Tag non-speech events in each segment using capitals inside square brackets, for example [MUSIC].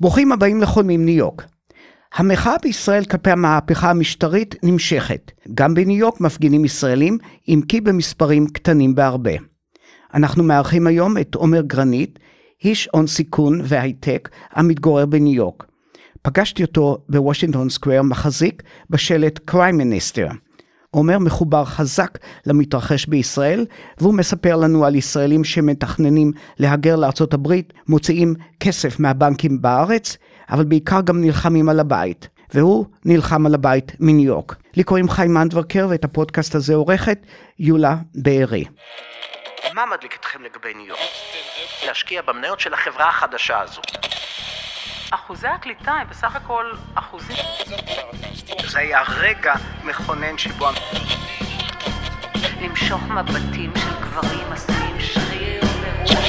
ברוכים הבאים לחולמים ניו יורק. המחאה בישראל כלפי המהפכה המשטרית נמשכת. גם בניו יורק מפגינים ישראלים, אם כי במספרים קטנים בהרבה. אנחנו מארחים היום את עומר גרנית, איש הון סיכון והייטק המתגורר בניו יורק. פגשתי אותו בוושינגטון סקוויר מחזיק בשלט קריים מיניסטר. עומר מחובר חזק למתרחש בישראל, והוא מספר לנו על ישראלים שמתכננים להגר לארצות הברית, מוציאים כסף מהבנקים בארץ, אבל בעיקר גם נלחמים על הבית. והוא נלחם על הבית מניו יורק. לי קוראים חיים אנדברקר ואת הפודקאסט הזה עורכת יולה בארי. מה מדליק אתכם לגבי ניו יורק? להשקיע במניות של החברה החדשה הזו. אחוזי הקליטה הם בסך הכל אחוזים. זה היה רגע מכונן שבו... למשוך מבטים של גברים עשויים שריר ורוח.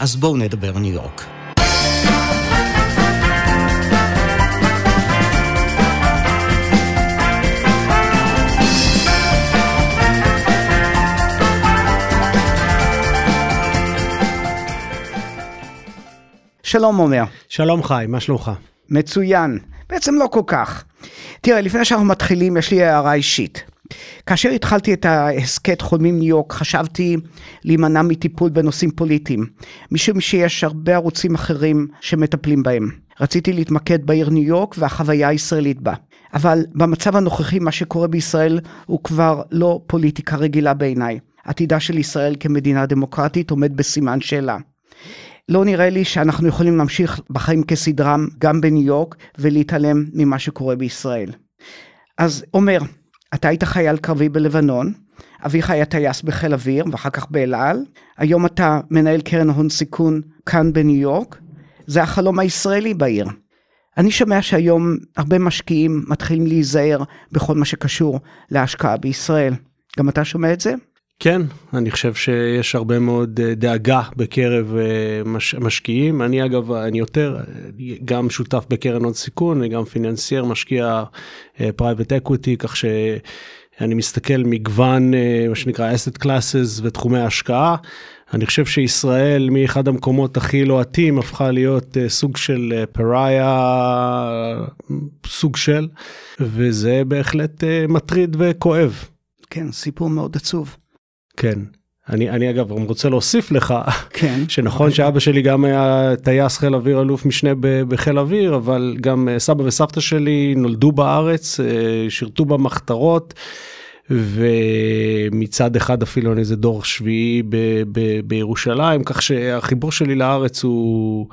אז בואו נדבר ניו יורק. שלום עומר. שלום חי, מה שלומך? מצוין. בעצם לא כל כך. תראה, לפני שאנחנו מתחילים, יש לי הערה אישית. כאשר התחלתי את ההסכת חולמים ניו יורק, חשבתי להימנע מטיפול בנושאים פוליטיים, משום שיש הרבה ערוצים אחרים שמטפלים בהם. רציתי להתמקד בעיר ניו יורק והחוויה הישראלית בה. אבל במצב הנוכחי, מה שקורה בישראל הוא כבר לא פוליטיקה רגילה בעיניי. עתידה של ישראל כמדינה דמוקרטית עומד בסימן שאלה. לא נראה לי שאנחנו יכולים להמשיך בחיים כסדרם גם בניו יורק ולהתעלם ממה שקורה בישראל. אז עומר, אתה היית חייל קרבי בלבנון, אביך היה טייס בחיל אוויר ואחר כך באל על, היום אתה מנהל קרן הון סיכון כאן בניו יורק, זה החלום הישראלי בעיר. אני שומע שהיום הרבה משקיעים מתחילים להיזהר בכל מה שקשור להשקעה בישראל. גם אתה שומע את זה? כן, אני חושב שיש הרבה מאוד אה, דאגה בקרב אה, מש, משקיעים. אני אגב, אני יותר, גם שותף בקרן הון סיכון, אני גם financier, משקיע private equity, כך שאני מסתכל מגוון, מה שנקרא asset classes ותחומי השקעה. אני חושב שישראל מאחד המקומות הכי לוהטים הפכה להיות סוג של pariah, סוג של, וזה בהחלט מטריד וכואב. כן, סיפור מאוד עצוב. כן. אני, אני אגב רוצה להוסיף לך, כן. [LAUGHS] שנכון שאבא שלי גם היה טייס חיל אוויר אלוף משנה בחיל אוויר, אבל גם אה, סבא וסבתא שלי נולדו בארץ, אה, שירתו במחתרות, ומצד אחד אפילו אני איזה דור שביעי ב, ב, בירושלים, כך שהחיבור שלי לארץ הוא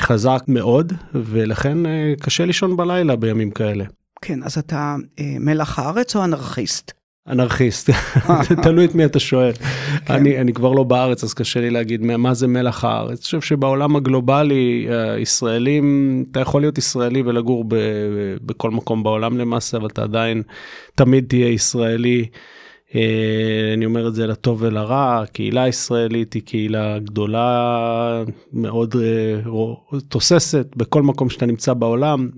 חזק מאוד, ולכן אה, קשה לישון בלילה בימים כאלה. כן, אז אתה מלח הארץ או אנרכיסט? אנרכיסט, [LAUGHS] תלוי את מי אתה שואל. כן. אני, אני כבר לא בארץ אז קשה לי להגיד מה זה מלח הארץ. אני חושב שבעולם הגלובלי הישראלים, אתה יכול להיות ישראלי ולגור ב, בכל מקום בעולם למעשה, אבל אתה עדיין תמיד תהיה ישראלי. אה, אני אומר את זה לטוב ולרע, הקהילה הישראלית היא קהילה גדולה מאוד אה, תוססת בכל מקום שאתה נמצא בעולם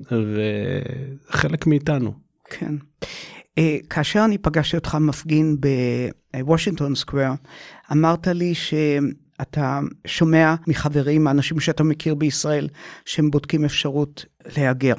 וחלק מאיתנו. כן. אה, כאשר אני פגשתי אותך מפגין בוושינגטון סקוויר, אמרת לי שאתה שומע מחברים, האנשים שאתה מכיר בישראל, שהם בודקים אפשרות להגר.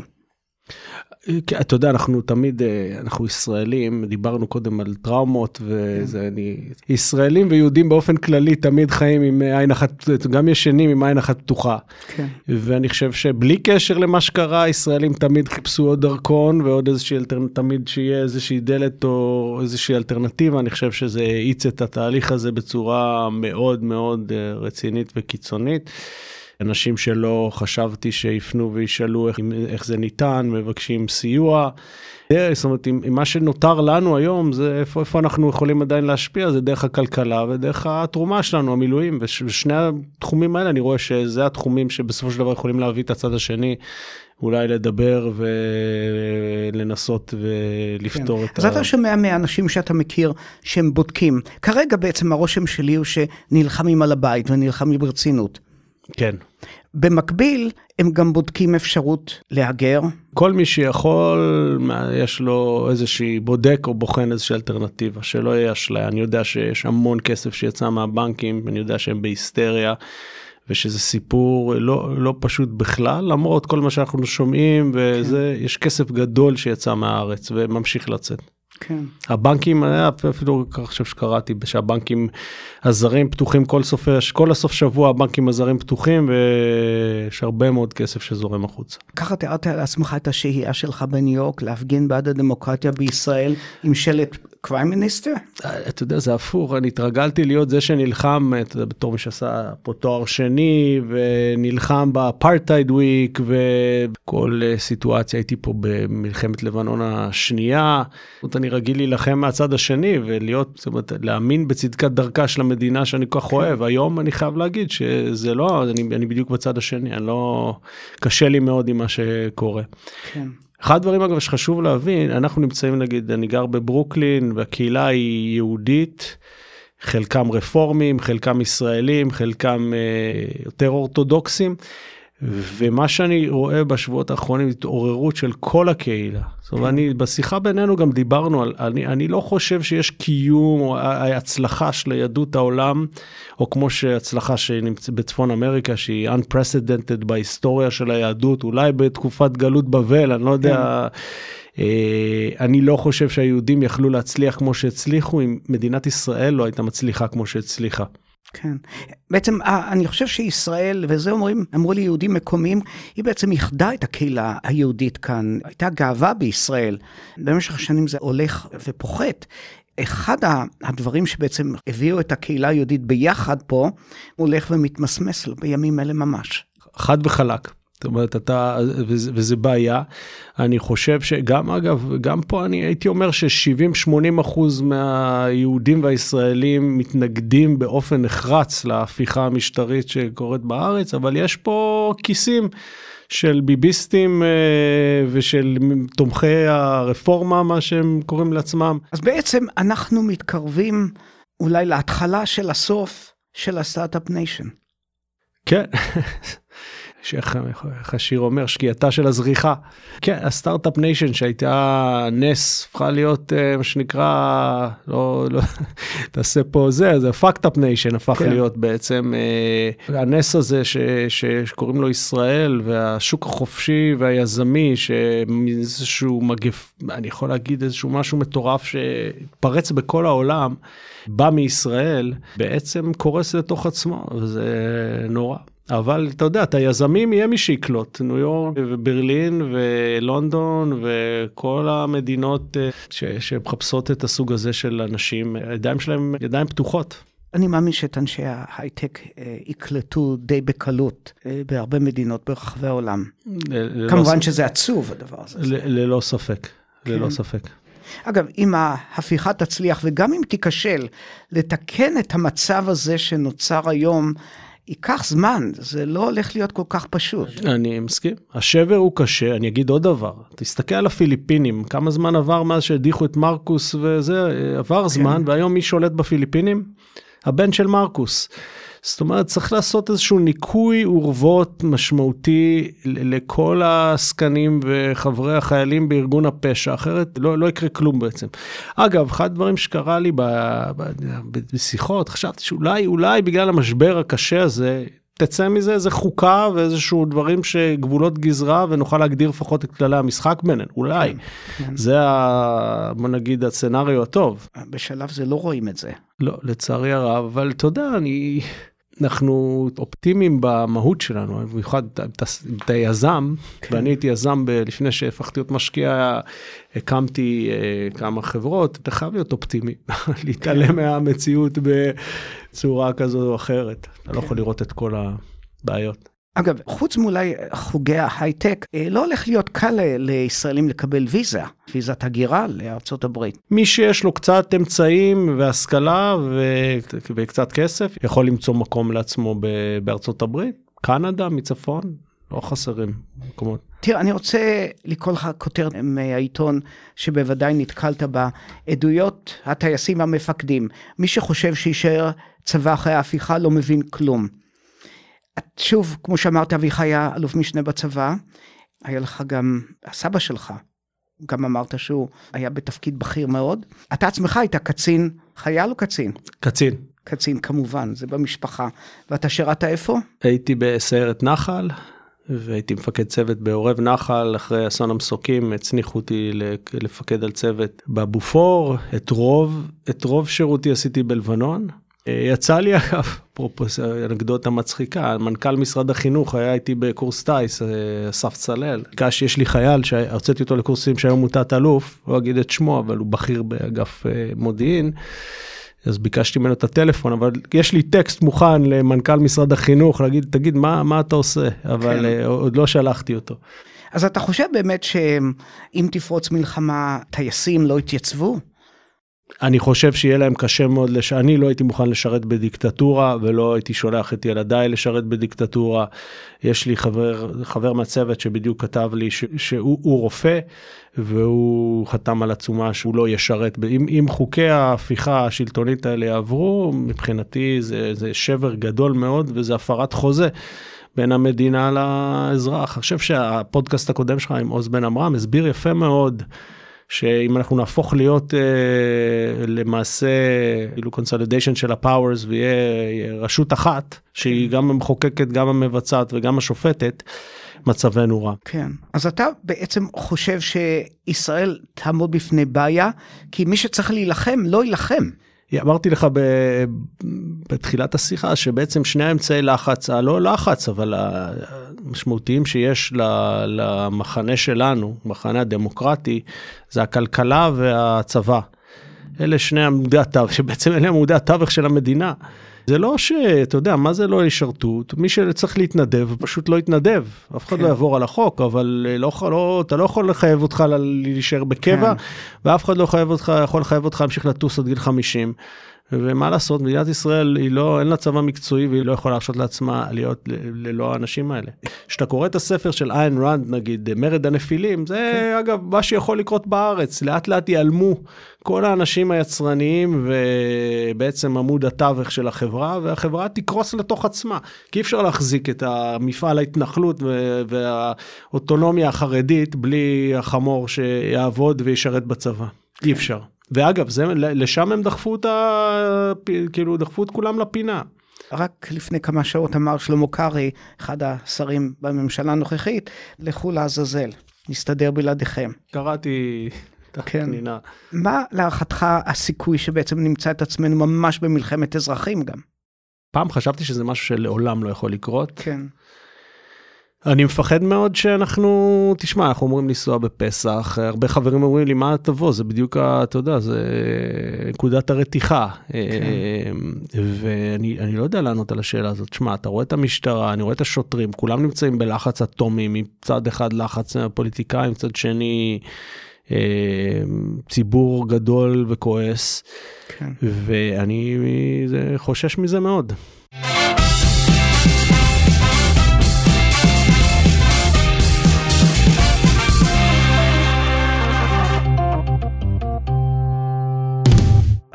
כן, אתה יודע, אנחנו תמיד, אה, אנחנו ישראלים, דיברנו קודם על טראומות, וזה, כן. אני, ישראלים ויהודים באופן כללי תמיד חיים עם עין אחת, גם ישנים עם עין אחת פתוחה. כן. ואני חושב שבלי קשר למה שקרה, ישראלים תמיד חיפשו עוד דרכון ועוד איזושהי אלטרנטיבה, תמיד שיהיה איזושהי דלת או איזושהי אלטרנטיבה, אני חושב שזה האיץ את התהליך הזה בצורה מאוד מאוד אה, רצינית וקיצונית. אנשים שלא חשבתי שיפנו וישאלו איך, איך זה ניתן, מבקשים סיוע. זאת אומרת, אם, אם מה שנותר לנו היום זה איפה, איפה אנחנו יכולים עדיין להשפיע, זה דרך הכלכלה ודרך התרומה שלנו, המילואים, ושני התחומים האלה אני רואה שזה התחומים שבסופו של דבר יכולים להביא את הצד השני. אולי לדבר ולנסות ולפתור כן. את אז ה... אז אתה שומע מאנשים שאתה מכיר שהם בודקים. כרגע בעצם הרושם שלי הוא שנלחמים על הבית ונלחמים ברצינות. כן. במקביל, הם גם בודקים אפשרות להגר. כל מי שיכול, יש לו איזושהי בודק או בוחן איזושהי אלטרנטיבה, שלא יהיה אשליה. אני יודע שיש המון כסף שיצא מהבנקים, אני יודע שהם בהיסטריה, ושזה סיפור לא, לא פשוט בכלל, למרות כל מה שאנחנו שומעים, וזה, יש כסף גדול שיצא מהארץ וממשיך לצאת. כן. הבנקים, היה אפילו חושב שקראתי שהבנקים הזרים פתוחים כל סוף, כל הסוף שבוע הבנקים הזרים פתוחים ויש הרבה מאוד כסף שזורם החוצה. ככה תיארת לעצמך את השהייה שלך בניו יורק להפגין בעד הדמוקרטיה בישראל עם שלט crime minister? אתה יודע, זה הפוך, אני התרגלתי להיות זה שנלחם, אתה יודע, בתור מי שעשה פה תואר שני, ונלחם ב apartheid week, וכל אה, סיטואציה הייתי פה במלחמת לבנון השנייה. זאת אומרת, אני רגיל להילחם מהצד השני, ולהיות, זאת אומרת, להאמין בצדקת דרכה של המדינה שאני כל כך אוהב. היום אני חייב להגיד שזה לא, אני, אני בדיוק בצד השני, אני לא, קשה לי מאוד עם מה שקורה. כן. אחד הדברים אגב שחשוב להבין, אנחנו נמצאים נגיד, אני גר בברוקלין והקהילה היא יהודית, חלקם רפורמים, חלקם ישראלים, חלקם אה, יותר אורתודוקסים. ומה שאני רואה בשבועות האחרונים התעוררות של כל הקהילה. זאת אומרת, אני, בשיחה בינינו גם דיברנו על, אני, אני לא חושב שיש קיום או הצלחה של יהדות העולם, או כמו שהצלחה שנמצאת בצפון אמריקה, שהיא unprecedented בהיסטוריה של היהדות, אולי בתקופת גלות בבל, אני לא יודע. אה, אני לא חושב שהיהודים יכלו להצליח כמו שהצליחו אם מדינת ישראל לא הייתה מצליחה כמו שהצליחה. כן. בעצם אה, אני חושב שישראל, וזה אומרים, אמרו לי יהודים מקומיים, היא בעצם איחדה את הקהילה היהודית כאן. הייתה גאווה בישראל. במשך השנים זה הולך ופוחת. אחד הדברים שבעצם הביאו את הקהילה היהודית ביחד פה, הולך ומתמסמס לו בימים אלה ממש. חד וחלק. זאת אומרת, אתה, וזה, וזה בעיה. אני חושב שגם, אגב, גם פה אני הייתי אומר ש-70-80 אחוז מהיהודים והישראלים מתנגדים באופן נחרץ להפיכה המשטרית שקורית בארץ, אבל יש פה כיסים. של ביביסטים אה, ושל תומכי הרפורמה, מה שהם קוראים לעצמם. אז בעצם אנחנו מתקרבים אולי להתחלה של הסוף של הסטארט-אפ ניישן. כן, [LAUGHS] איך השיר אומר, שקיעתה של הזריחה. כן, ה startup nation שהייתה נס, הפכה להיות אה, מה שנקרא, לא, לא, [LAUGHS] תעשה פה זה, זה fucked up nation הפך כן. להיות בעצם, אה, הנס הזה ש, ש, שקוראים לו ישראל, והשוק החופשי והיזמי, שאיזשהו מגף, אני יכול להגיד איזשהו משהו מטורף שפרץ בכל העולם, בא מישראל, בעצם קורס לתוך עצמו, וזה נורא. אבל אתה יודע, את היזמים יהיה מי שיקלוט, ניו יורק וברלין ולונדון וכל המדינות אה, ש, שמחפשות את הסוג הזה של אנשים, הידיים שלהם ידיים פתוחות. אני מאמין שאת אנשי ההייטק אה, יקלטו די בקלות אה, בהרבה מדינות ברחבי העולם. כמובן ס... שזה עצוב הדבר הזה. ללא ספק, כן. ללא ספק. אגב, אם ההפיכה תצליח וגם אם תיכשל, לתקן את המצב הזה שנוצר היום, ייקח זמן, זה לא הולך להיות כל כך פשוט. אני מסכים. השבר הוא קשה, אני אגיד עוד דבר. תסתכל על הפיליפינים, כמה זמן עבר מאז שהדיחו את מרקוס וזה, עבר כן. זמן, והיום מי שולט בפיליפינים? הבן של מרקוס. זאת אומרת, צריך לעשות איזשהו ניקוי אורוות משמעותי לכל העסקנים וחברי החיילים בארגון הפשע, אחרת לא, לא יקרה כלום בעצם. אגב, אחד הדברים שקרה לי ב, ב, ב, בשיחות, חשבתי שאולי, אולי בגלל המשבר הקשה הזה, תצא מזה איזה חוקה ואיזשהו דברים שגבולות גזרה ונוכל להגדיר לפחות את כללי המשחק בינינו, אולי. כן, כן. זה, ה, בוא נגיד, הסצנריו הטוב. בשלב זה לא רואים את זה. לא, לצערי הרב, אבל אתה יודע, אני... אנחנו אופטימיים במהות שלנו, במיוחד אתה יזם, כן. ואני הייתי יזם ב, לפני שהפכתי להיות משקיע, הקמתי uh, כמה חברות, אתה חייב להיות אופטימי, [LAUGHS] להתעלם כן. מהמציאות בצורה כזו או אחרת, אתה כן. לא יכול לראות את כל הבעיות. אגב, חוץ מאולי חוגי ההייטק, אה, לא הולך להיות קל לישראלים לקבל ויזה, ויזת הגירה לארצות הברית. מי שיש לו קצת אמצעים והשכלה ו... וקצת כסף, יכול למצוא מקום לעצמו בארצות הברית, קנדה מצפון, לא חסרים מקומות. תראה, אני רוצה לקרוא לך כותרת מהעיתון שבוודאי נתקלת בה, עדויות הטייסים המפקדים. מי שחושב שיישאר צבא אחרי ההפיכה לא מבין כלום. את- שוב, כמו שאמרת, אביך היה אלוף משנה בצבא, היה לך גם, הסבא שלך, גם אמרת שהוא היה בתפקיד בכיר מאוד. אתה עצמך היית קצין, חייל או קצין? קצין. קצין כמובן, זה במשפחה. ואתה שירת איפה? הייתי בסיירת נחל, והייתי מפקד צוות בעורב נחל, אחרי אסון המסוקים הצניחו אותי לפקד על צוות בבופור, את רוב, את רוב שירותי עשיתי בלבנון. אה, יצא לי [LAUGHS] אפרופו אנקדוטה מצחיקה, מנכ"ל משרד החינוך היה איתי בקורס טיס, אה, אסף צלל. ביקש, יש לי חייל שהוצאתי אותו לקורסים שהיום הוא תת אלוף, לא אגיד את שמו, אבל הוא בכיר באגף אה, מודיעין. אז ביקשתי ממנו את הטלפון, אבל יש לי טקסט מוכן למנכ"ל משרד החינוך, להגיד, תגיד, מה, מה אתה עושה? אבל. כן. עוד לא שלחתי אותו. אז אתה חושב באמת שאם תפרוץ מלחמה, טייסים לא יתייצבו? אני חושב שיהיה להם קשה מאוד, לש... אני לא הייתי מוכן לשרת בדיקטטורה ולא הייתי שולח את ילדיי לשרת בדיקטטורה. יש לי חבר, חבר מהצוות שבדיוק כתב לי ש... שהוא הוא רופא והוא חתם על עצומה שהוא לא ישרת. אם, אם חוקי ההפיכה השלטונית האלה יעברו, מבחינתי זה, זה שבר גדול מאוד וזה הפרת חוזה. בין המדינה לאזרח. אני חושב שהפודקאסט הקודם שלך עם עוז בן עמרם הסביר יפה מאוד שאם אנחנו נהפוך להיות אה, למעשה כאילו consolidation של ה powers ויהיה רשות אחת שהיא גם המחוקקת גם המבצעת וגם השופטת מצבנו רע. כן. אז אתה בעצם חושב שישראל תעמוד בפני בעיה כי מי שצריך להילחם לא יילחם. אמרתי לך ב, בתחילת השיחה שבעצם שני האמצעי לחץ, הלא לחץ, אבל המשמעותיים שיש למחנה שלנו, מחנה הדמוקרטי, זה הכלכלה והצבא. אלה שני עמודי התווך, שבעצם אלה עמודי התווך של המדינה. זה לא שאתה יודע, מה זה לא ישרתו? מי שצריך להתנדב, פשוט לא יתנדב. אף אחד כן. לא יעבור על החוק, אבל לא, לא, אתה לא יכול לחייב אותך להישאר בקבע, כן. ואף אחד לא חייב אותך, יכול לחייב אותך להמשיך לטוס עד גיל 50. ומה לעשות, מדינת ישראל היא לא, אין לה צבא מקצועי והיא לא יכולה להרשות לעצמה להיות ללא האנשים האלה. כשאתה קורא את הספר של איין רנד, נגיד, מרד הנפילים, זה כן. אגב מה שיכול לקרות בארץ, לאט לאט ייעלמו כל האנשים היצרניים ובעצם עמוד התווך של החברה, והחברה תקרוס לתוך עצמה. כי אי אפשר להחזיק את המפעל ההתנחלות והאוטונומיה החרדית בלי החמור שיעבוד וישרת בצבא. אי אפשר. ואגב, זה, לשם הם דחפו את ה... כאילו, דחפו את כולם לפינה. רק לפני כמה שעות אמר שלמה קרעי, אחד השרים בממשלה הנוכחית, לכו לעזאזל, נסתדר בלעדיכם. קראתי את כן. הפנינה. מה להערכתך הסיכוי שבעצם נמצא את עצמנו ממש במלחמת אזרחים גם? פעם חשבתי שזה משהו שלעולם לא יכול לקרות. כן. אני מפחד מאוד שאנחנו, תשמע, אנחנו אמורים לנסוע בפסח, הרבה חברים אומרים לי, מה תבוא? זה בדיוק, אתה יודע, זה נקודת הרתיחה. כן. ואני אני לא יודע לענות על השאלה הזאת. שמע, אתה רואה את המשטרה, אני רואה את השוטרים, כולם נמצאים בלחץ אטומי, מצד אחד לחץ מהפוליטיקאים, מצד שני אה, ציבור גדול וכועס, כן. ואני זה, חושש מזה מאוד.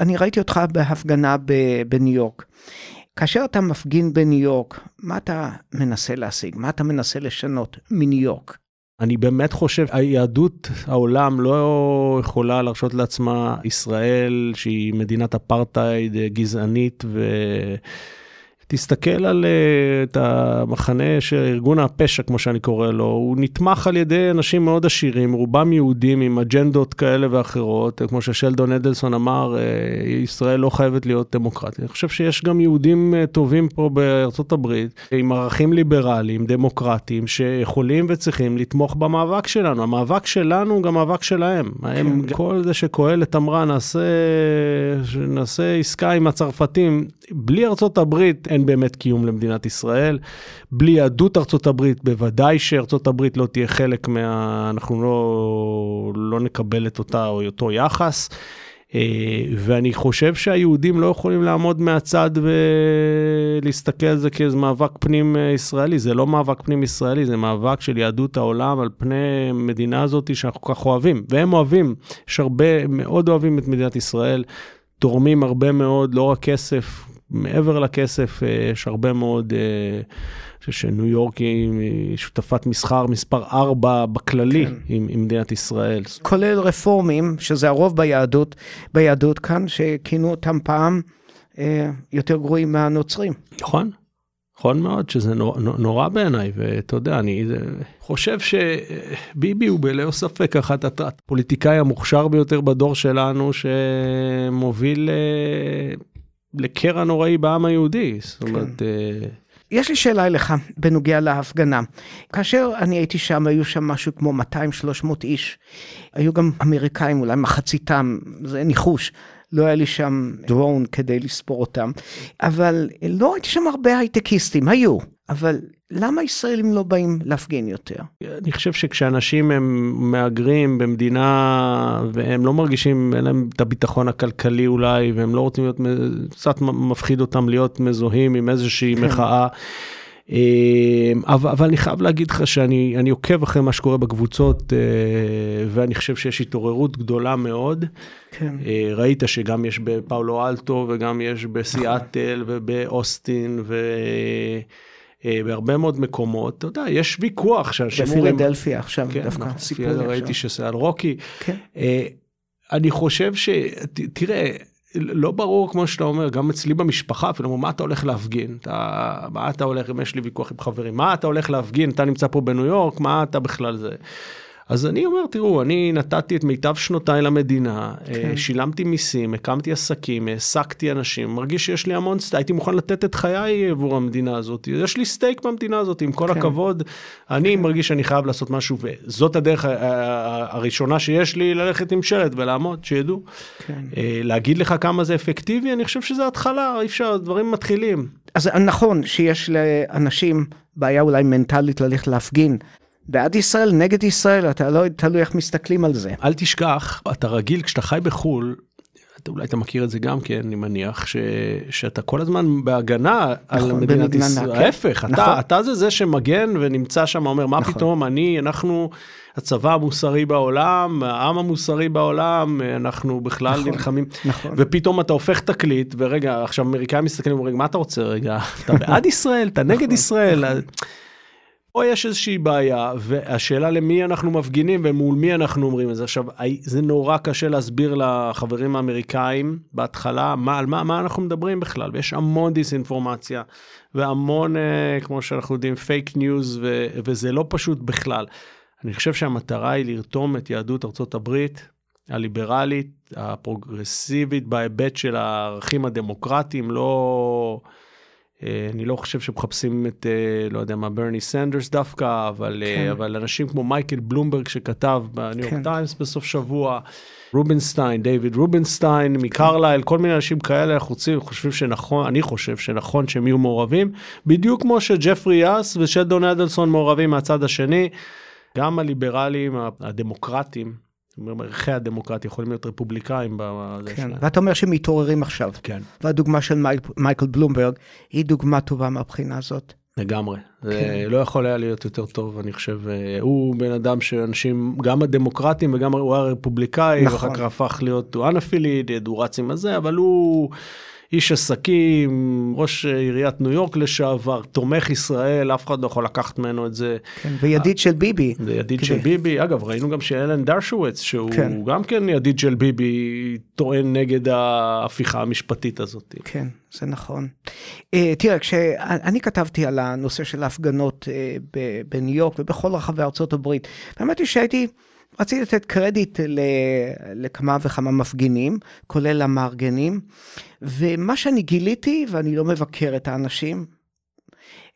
אני ראיתי אותך בהפגנה בניו יורק. כאשר אתה מפגין בניו יורק, מה אתה מנסה להשיג? מה אתה מנסה לשנות מניו יורק? אני באמת חושב, היהדות העולם לא יכולה להרשות לעצמה ישראל שהיא מדינת אפרטהייד אה, גזענית ו... תסתכל על uh, את המחנה של ארגון הפשע, כמו שאני קורא לו, הוא נתמך על ידי אנשים מאוד עשירים, רובם יהודים עם אג'נדות כאלה ואחרות, כמו ששלדון אדלסון אמר, uh, ישראל לא חייבת להיות דמוקרטית. אני חושב שיש גם יהודים uh, טובים פה בארצות הברית, עם ערכים ליברליים, דמוקרטיים, שיכולים וצריכים לתמוך במאבק שלנו. המאבק שלנו הוא גם מאבק שלהם. הם, כל זה שקהלת אמרה, נעשה, נעשה עסקה עם הצרפתים, בלי ארצות הברית אין באמת קיום למדינת ישראל. בלי יהדות ארצות הברית, בוודאי שארצות הברית לא תהיה חלק מה... אנחנו לא, לא נקבל את אותה או אותו יחס. אה, ואני חושב שהיהודים לא יכולים לעמוד מהצד ולהסתכל על זה כאיזה מאבק פנים ישראלי. זה לא מאבק פנים ישראלי, זה מאבק של יהדות העולם על פני מדינה הזאת שאנחנו כל כך אוהבים. והם אוהבים, יש הרבה, מאוד אוהבים את מדינת ישראל, תורמים הרבה מאוד, לא רק כסף, מעבר לכסף, אה, יש הרבה מאוד, אה, אני חושב שניו יורק היא שותפת מסחר מספר 4 בכללי כן. עם, עם מדינת ישראל. כולל רפורמים, שזה הרוב ביהדות, ביהדות כאן, שכינו אותם פעם אה, יותר גרועים מהנוצרים. נכון, נכון מאוד, שזה נורא, נורא בעיניי, ואתה יודע, אני זה, חושב שביבי הוא בלא ספק אחת הפוליטיקאי המוכשר ביותר בדור שלנו, שמוביל אה, לקרע נוראי בעם היהודי. זאת אומרת, אה, יש לי שאלה אליך בנוגע להפגנה. כאשר אני הייתי שם, היו שם משהו כמו 200-300 איש. היו גם אמריקאים, אולי מחציתם, זה ניחוש. לא היה לי שם דרון כדי לספור אותם, אבל לא ראיתי שם הרבה הייטקיסטים, היו, אבל למה ישראלים לא באים להפגין יותר? אני חושב שכשאנשים הם מהגרים במדינה והם לא מרגישים, אין להם את הביטחון הכלכלי אולי, והם לא רוצים להיות, קצת מפחיד אותם להיות מזוהים עם איזושהי כן. מחאה. אה, אבל, אבל אני חייב להגיד לך שאני אני עוקב אחרי מה שקורה בקבוצות, אה, ואני חושב שיש התעוררות גדולה מאוד. כן. אה, ראית שגם יש בפאולו אלטו וגם יש בסיאטל ובאוסטין ובהרבה מאוד מקומות, אתה יודע, יש ויכוח שאנשים אומרים, בפילדלפיה עכשיו, כן, דווקא נכון, סיפור לי זה ראיתי עכשיו. שזה על רוקי. כן. אה, אני חושב ש... תראה, לא ברור כמו שאתה אומר, גם אצלי במשפחה, אפילו אומרים, מה אתה הולך להפגין? אתה, מה אתה הולך, אם יש לי ויכוח עם חברים, מה אתה הולך להפגין? אתה נמצא פה בניו יורק, מה אתה בכלל זה? אז אני אומר, תראו, אני נתתי את מיטב שנותיי למדינה, כן. כן. שילמתי מיסים, הקמתי עסקים, העסקתי אנשים, מרגיש שיש לי המון הייתי מוכן לתת את חיי עבור המדינה הזאת, יש לי סטייק במדינה הזאת, עם כל כן. הכבוד, אני כן. מרגיש שאני חייב לעשות משהו, וזאת הדרך ה- ה- הראשונה שיש לי ללכת עם שלט ולעמוד, שידעו. כן. אה, להגיד לך כמה זה אפקטיבי, אני חושב שזה התחלה, אי אפשר, דברים מתחילים. אז נכון שיש לאנשים בעיה אולי מנטלית ללכת להפגין. בעד ישראל, נגד ישראל, אתה לא תלוי איך מסתכלים על זה. אל תשכח, אתה רגיל, כשאתה חי בחו"ל, אתה, אולי אתה מכיר את זה גם כן, אני מניח, ש, שאתה כל הזמן בהגנה על נכון, מדינת במגננה, ישראל. כן. ההפך, נכון. אתה, אתה זה זה שמגן ונמצא שם, אומר, מה נכון. פתאום, אני, אנחנו הצבא המוסרי בעולם, העם המוסרי בעולם, אנחנו בכלל נכון, נלחמים. נכון. ופתאום אתה הופך תקליט, ורגע, עכשיו אמריקאים מסתכלים ואומרים, מה אתה רוצה רגע? אתה בעד ישראל? אתה נכון, נגד ישראל? פה יש איזושהי בעיה, והשאלה למי אנחנו מפגינים ומול מי אנחנו אומרים את זה. עכשיו, זה נורא קשה להסביר לחברים האמריקאים בהתחלה מה, על מה, מה אנחנו מדברים בכלל, ויש המון דיסאינפורמציה, והמון, אה, כמו שאנחנו יודעים, פייק ניוז, ו- וזה לא פשוט בכלל. אני חושב שהמטרה היא לרתום את יהדות ארצות הברית, הליברלית, הפרוגרסיבית, בהיבט של הערכים הדמוקרטיים, לא... אני לא חושב שמחפשים את, לא יודע מה, ברני סנדרס דווקא, אבל, כן. אבל אנשים כמו מייקל בלומברג שכתב בניו יורק כן. טיימס בסוף שבוע, רובינסטיין, דיוויד רובינסטיין מקרלייל, כל מיני אנשים כאלה, אנחנו רוצים, חושבים שנכון, אני חושב שנכון שהם יהיו מעורבים, בדיוק כמו שג'פרי יאס ושלדון אדלסון מעורבים מהצד השני, גם הליברלים, הדמוקרטים. ערכי הדמוקרטיה יכולים להיות רפובליקאים כן. ואתה אומר שהם מתעוררים עכשיו. כן. והדוגמה של מייק, מייקל בלומברג היא דוגמה טובה מהבחינה הזאת. לגמרי, זה כן. לא יכול היה להיות יותר טוב, אני חושב, אה, הוא בן אדם שאנשים, גם הדמוקרטים וגם הוא היה רפובליקאי, נכון. ואחר כך הפך להיות, הוא unaffiliated, הוא רץ עם הזה, אבל הוא איש עסקים, ראש עיריית ניו יורק לשעבר, תומך ישראל, אף אחד לא יכול לקחת ממנו את זה. כן, וידיד של ביבי. זה ידיד כדי- של ביבי, אגב ראינו גם שאלן דרשוויץ שהוא כן. גם כן ידיד של ביבי טוען נגד ההפיכה המשפטית הזאת. כן, זה נכון. Uh, תראה, כשאני כתבתי על הנושא של ההפגנות uh, בניו יורק ובכל רחבי ארצות הברית, האמת היא שהייתי, רציתי לתת קרדיט לכמה וכמה מפגינים, כולל המארגנים, ומה שאני גיליתי, ואני לא מבקר את האנשים,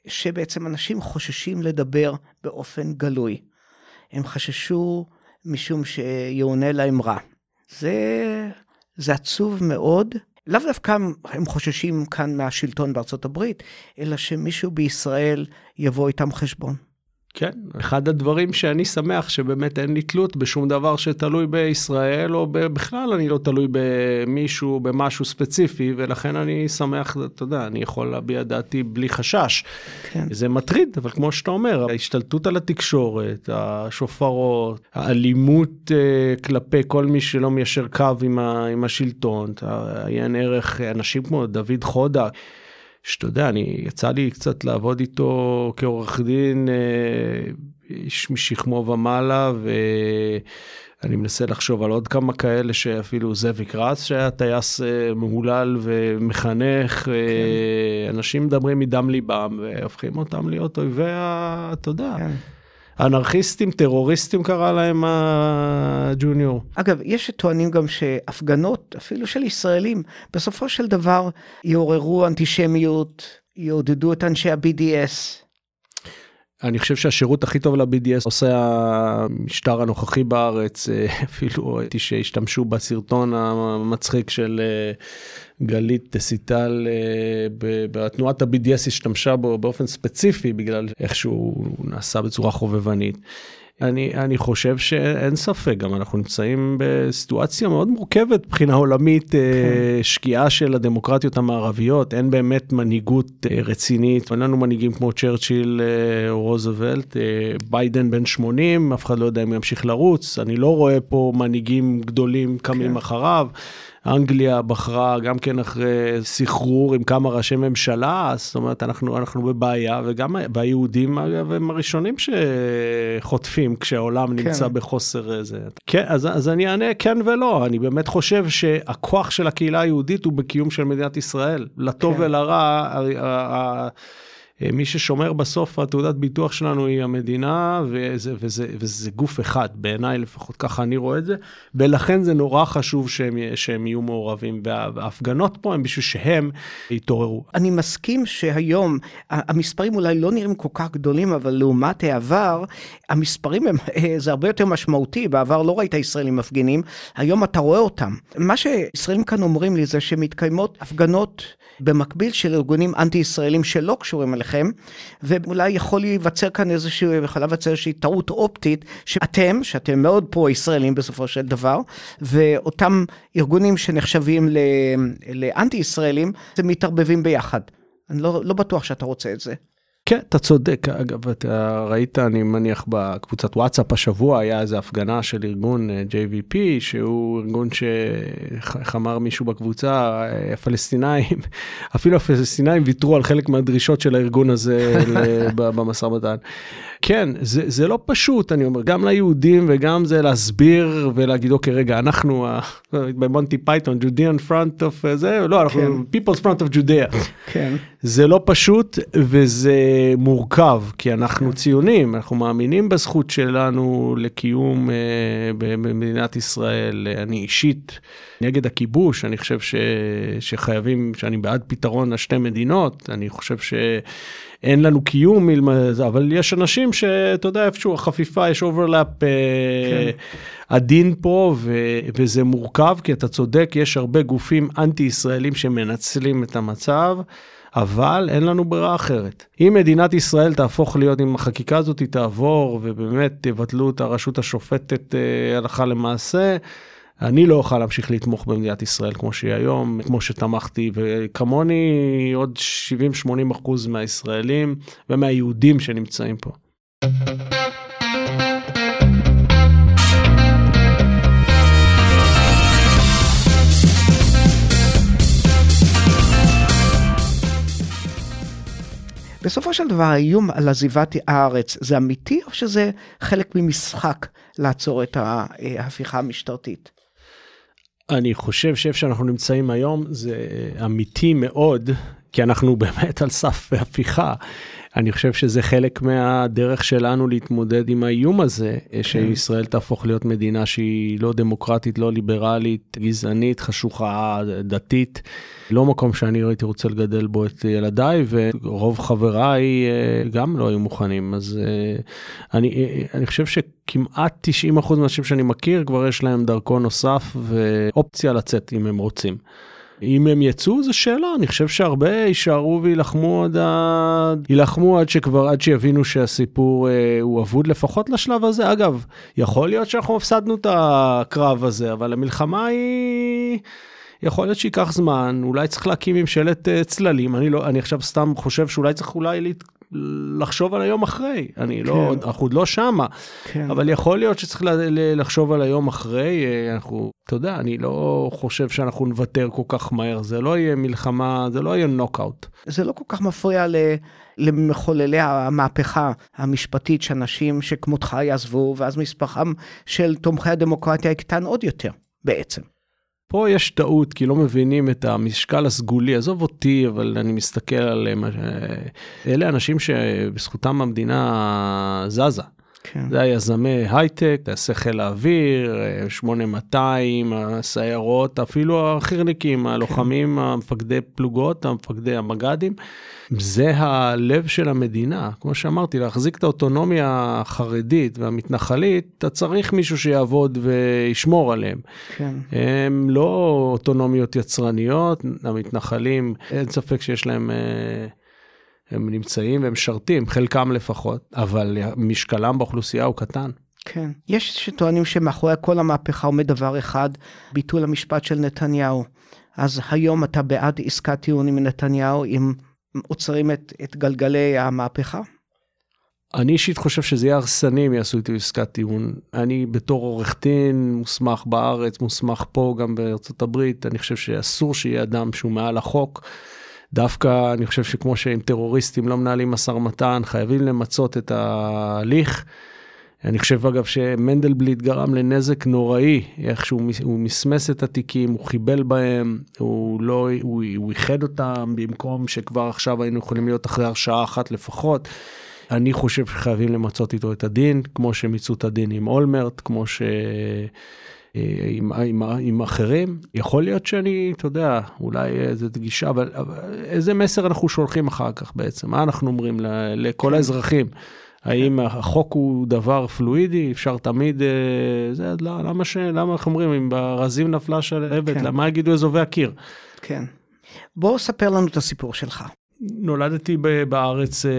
שבעצם אנשים חוששים לדבר באופן גלוי. הם חששו משום שיאונה להם רע. זה, זה עצוב מאוד. לאו דווקא הם חוששים כאן מהשלטון בארצות הברית, אלא שמישהו בישראל יבוא איתם חשבון. כן, אחד הדברים שאני שמח שבאמת אין לי תלות בשום דבר שתלוי בישראל, או בכלל אני לא תלוי במישהו, במשהו ספציפי, ולכן אני שמח, אתה יודע, אני יכול להביע דעתי בלי חשש. כן. זה מטריד, אבל כמו שאתה אומר, ההשתלטות על התקשורת, השופרות, האלימות אה, כלפי כל מי שלא מיישר קו עם, ה, עם השלטון, עיין ערך אנשים כמו דוד חודה. שאתה יודע, אני, יצא לי קצת לעבוד איתו כעורך דין, אה, איש משכמו ומעלה, ואני מנסה לחשוב על עוד כמה כאלה שאפילו זאביק רץ, שהיה טייס אה, מהולל ומחנך, כן. אנשים מדברים מדם ליבם, והופכים אותם להיות אויבי. אתה יודע. כן. אנרכיסטים, טרוריסטים קרא להם הג'וניור. אגב, יש שטוענים גם שהפגנות, אפילו של ישראלים, בסופו של דבר יעוררו אנטישמיות, יעודדו את אנשי ה-BDS. אני חושב שהשירות הכי טוב ל-BDS עושה המשטר הנוכחי בארץ, [LAUGHS] אה, אפילו ראיתי שהשתמשו בסרטון המצחיק של אה, גלית סיטל, אה, בתנועת ה-BDS השתמשה בו באופן ספציפי בגלל איך שהוא נעשה בצורה חובבנית. אני, אני חושב שאין ספק, גם אנחנו נמצאים בסיטואציה מאוד מורכבת מבחינה עולמית, כן. שקיעה של הדמוקרטיות המערביות, אין באמת מנהיגות אה, רצינית, אין לנו מנהיגים כמו צ'רצ'יל אה, או רוזוולט, ביידן בן 80, אף אחד לא יודע אם הוא ימשיך לרוץ, אני לא רואה פה מנהיגים גדולים קמים כן. אחריו. אנגליה בחרה גם כן אחרי סחרור עם כמה ראשי ממשלה, זאת אומרת אנחנו, אנחנו בבעיה, וגם והיהודים אגב הם הראשונים שחוטפים כשהעולם כן. נמצא בחוסר איזה. כן, אז, אז אני אענה כן ולא, אני באמת חושב שהכוח של הקהילה היהודית הוא בקיום של מדינת ישראל, לטוב כן. ולרע. אה, מי ששומר בסוף התעודת ביטוח שלנו היא המדינה, וזה, וזה, וזה גוף אחד, בעיניי לפחות ככה אני רואה את זה, ולכן זה נורא חשוב שהם, שהם יהיו מעורבים, וההפגנות פה הם בשביל שהם יתעוררו. אני מסכים שהיום המספרים אולי לא נראים כל כך גדולים, אבל לעומת העבר, המספרים הם, אה, זה הרבה יותר משמעותי, בעבר לא ראית ישראלים מפגינים, היום אתה רואה אותם. מה שישראלים כאן אומרים לי זה שמתקיימות הפגנות במקביל של ארגונים אנטי-ישראלים שלא קשורים אליכם, ואולי יכול להיווצר כאן איזושהי, יכול להיווצר איזושהי טעות אופטית, שאתם, שאתם מאוד פרו-ישראלים בסופו של דבר, ואותם ארגונים שנחשבים לאנטי-ישראלים, הם מתערבבים ביחד. אני לא, לא בטוח שאתה רוצה את זה. כן, אתה צודק. אגב, אתה ראית, אני מניח, בקבוצת וואטסאפ השבוע, היה איזו הפגנה של ארגון אה, JVP, שהוא ארגון ש... איך אמר מישהו בקבוצה, אה, הפלסטינאים, [LAUGHS] אפילו הפלסטינאים ויתרו על חלק מהדרישות של הארגון הזה [LAUGHS] במשא ומתן. כן, זה, זה לא פשוט, אני אומר, גם ליהודים וגם זה להסביר ולהגיד, אוקיי, רגע, אנחנו [LAUGHS] במונטי פייתון, Judean front of אה, זה, לא, אנחנו כן. people's front of Judea. כן. זה לא פשוט וזה מורכב, כי אנחנו כן. ציונים, אנחנו מאמינים בזכות שלנו לקיום אה, במדינת ישראל. אני אישית נגד הכיבוש, אני חושב ש, שחייבים, שאני בעד פתרון לשתי מדינות, אני חושב ש... אין לנו קיום אבל יש אנשים שאתה יודע איפשהו החפיפה יש overlap אה, כן. עדין פה ו, וזה מורכב כי אתה צודק יש הרבה גופים אנטי ישראלים שמנצלים את המצב. אבל אין לנו ברירה אחרת. אם מדינת ישראל תהפוך להיות, אם החקיקה הזאת תעבור ובאמת תבטלו את הרשות השופטת אה, הלכה למעשה, אני לא אוכל להמשיך לתמוך במדינת ישראל כמו שהיא היום, כמו שתמכתי, וכמוני עוד 70-80 אחוז מהישראלים ומהיהודים שנמצאים פה. בסופו של דבר האיום על עזיבת הארץ זה אמיתי או שזה חלק ממשחק לעצור את ההפיכה המשטרתית? אני חושב שאיפה שאנחנו נמצאים היום זה אמיתי מאוד, כי אנחנו [LAUGHS] באמת על סף הפיכה. אני חושב שזה חלק מהדרך שלנו להתמודד עם האיום הזה, כן. שישראל תהפוך להיות מדינה שהיא לא דמוקרטית, לא ליברלית, גזענית, חשוכה, דתית. לא מקום שאני הייתי רוצה לגדל בו את ילדיי, ורוב חבריי אה, גם לא היו מוכנים. אז אה, אני, אה, אני חושב שכמעט 90% מהאנשים שאני מכיר, כבר יש להם דרכון נוסף ואופציה לצאת אם הם רוצים. אם הם יצאו זו שאלה, אני חושב שהרבה יישארו וילחמו עד, ה... יילחמו עד שכבר, עד שיבינו שהסיפור אה, הוא אבוד לפחות לשלב הזה. אגב, יכול להיות שאנחנו הפסדנו את הקרב הזה, אבל המלחמה היא... יכול להיות שייקח זמן, אולי צריך להקים ממשלת אה, צללים, אני לא, אני עכשיו סתם חושב שאולי צריך אולי. לחשוב על היום אחרי, אני כן. לא, אנחנו עוד לא שמה, כן. אבל יכול להיות שצריך לחשוב על היום אחרי, אה, אנחנו, אתה יודע, אני לא חושב שאנחנו נוותר כל כך מהר, זה לא יהיה מלחמה, זה לא יהיה נוקאוט. זה לא כל כך מפריע ל... למחוללי המהפכה המשפטית שאנשים שכמותך יעזבו, ואז מספרם של תומכי הדמוקרטיה יקטן עוד יותר, בעצם. פה יש טעות כי לא מבינים את המשקל הסגולי עזוב אותי אבל אני מסתכל עליהם אלה אנשים שבזכותם המדינה זזה. כן. זה היזמי הייטק, טייסי חיל האוויר, 8200, הסיירות, אפילו החירניקים, כן. הלוחמים, המפקדי פלוגות, המפקדי המג"דים. זה הלב של המדינה. כמו שאמרתי, להחזיק את האוטונומיה החרדית והמתנחלית, אתה צריך מישהו שיעבוד וישמור עליהם. כן. הם לא אוטונומיות יצרניות, המתנחלים, אין ספק שיש להם... הם נמצאים והם משרתים, חלקם לפחות, אבל משקלם באוכלוסייה הוא קטן. כן. יש שטוענים שמאחורי כל המהפכה עומד דבר אחד, ביטול המשפט של נתניהו. אז היום אתה בעד עסקת טיעון עם נתניהו, אם עוצרים את, את גלגלי המהפכה? אני אישית חושב שזה יהיה הרסני אם יעשו איתי עסקת טיעון. אני בתור עורך דין מוסמך בארץ, מוסמך פה גם בארצות הברית, אני חושב שאסור שיהיה אדם שהוא מעל החוק. דווקא אני חושב שכמו שעם טרוריסטים לא מנהלים משא ומתן, חייבים למצות את ההליך. אני חושב אגב שמנדלבליט גרם לנזק נוראי, איך שהוא הוא מסמס את התיקים, הוא חיבל בהם, הוא לא, הוא, הוא איחד אותם במקום שכבר עכשיו היינו יכולים להיות אחרי הרשעה אחת לפחות. אני חושב שחייבים למצות איתו את הדין, כמו שמיצו את הדין עם אולמרט, כמו ש... עם, עם, עם אחרים, יכול להיות שאני, אתה יודע, אולי איזה גישה, אבל, אבל איזה מסר אנחנו שולחים אחר כך בעצם? מה אנחנו אומרים ל, לכל כן. האזרחים? האם החוק הוא דבר פלואידי, אפשר תמיד, אה, זה, לא, למה ש... למה אנחנו אומרים, אם ברזים נפלה שלהבת, כן. למה יגידו אזובי הקיר? כן. בוא ספר לנו את הסיפור שלך. נולדתי בארץ, אה,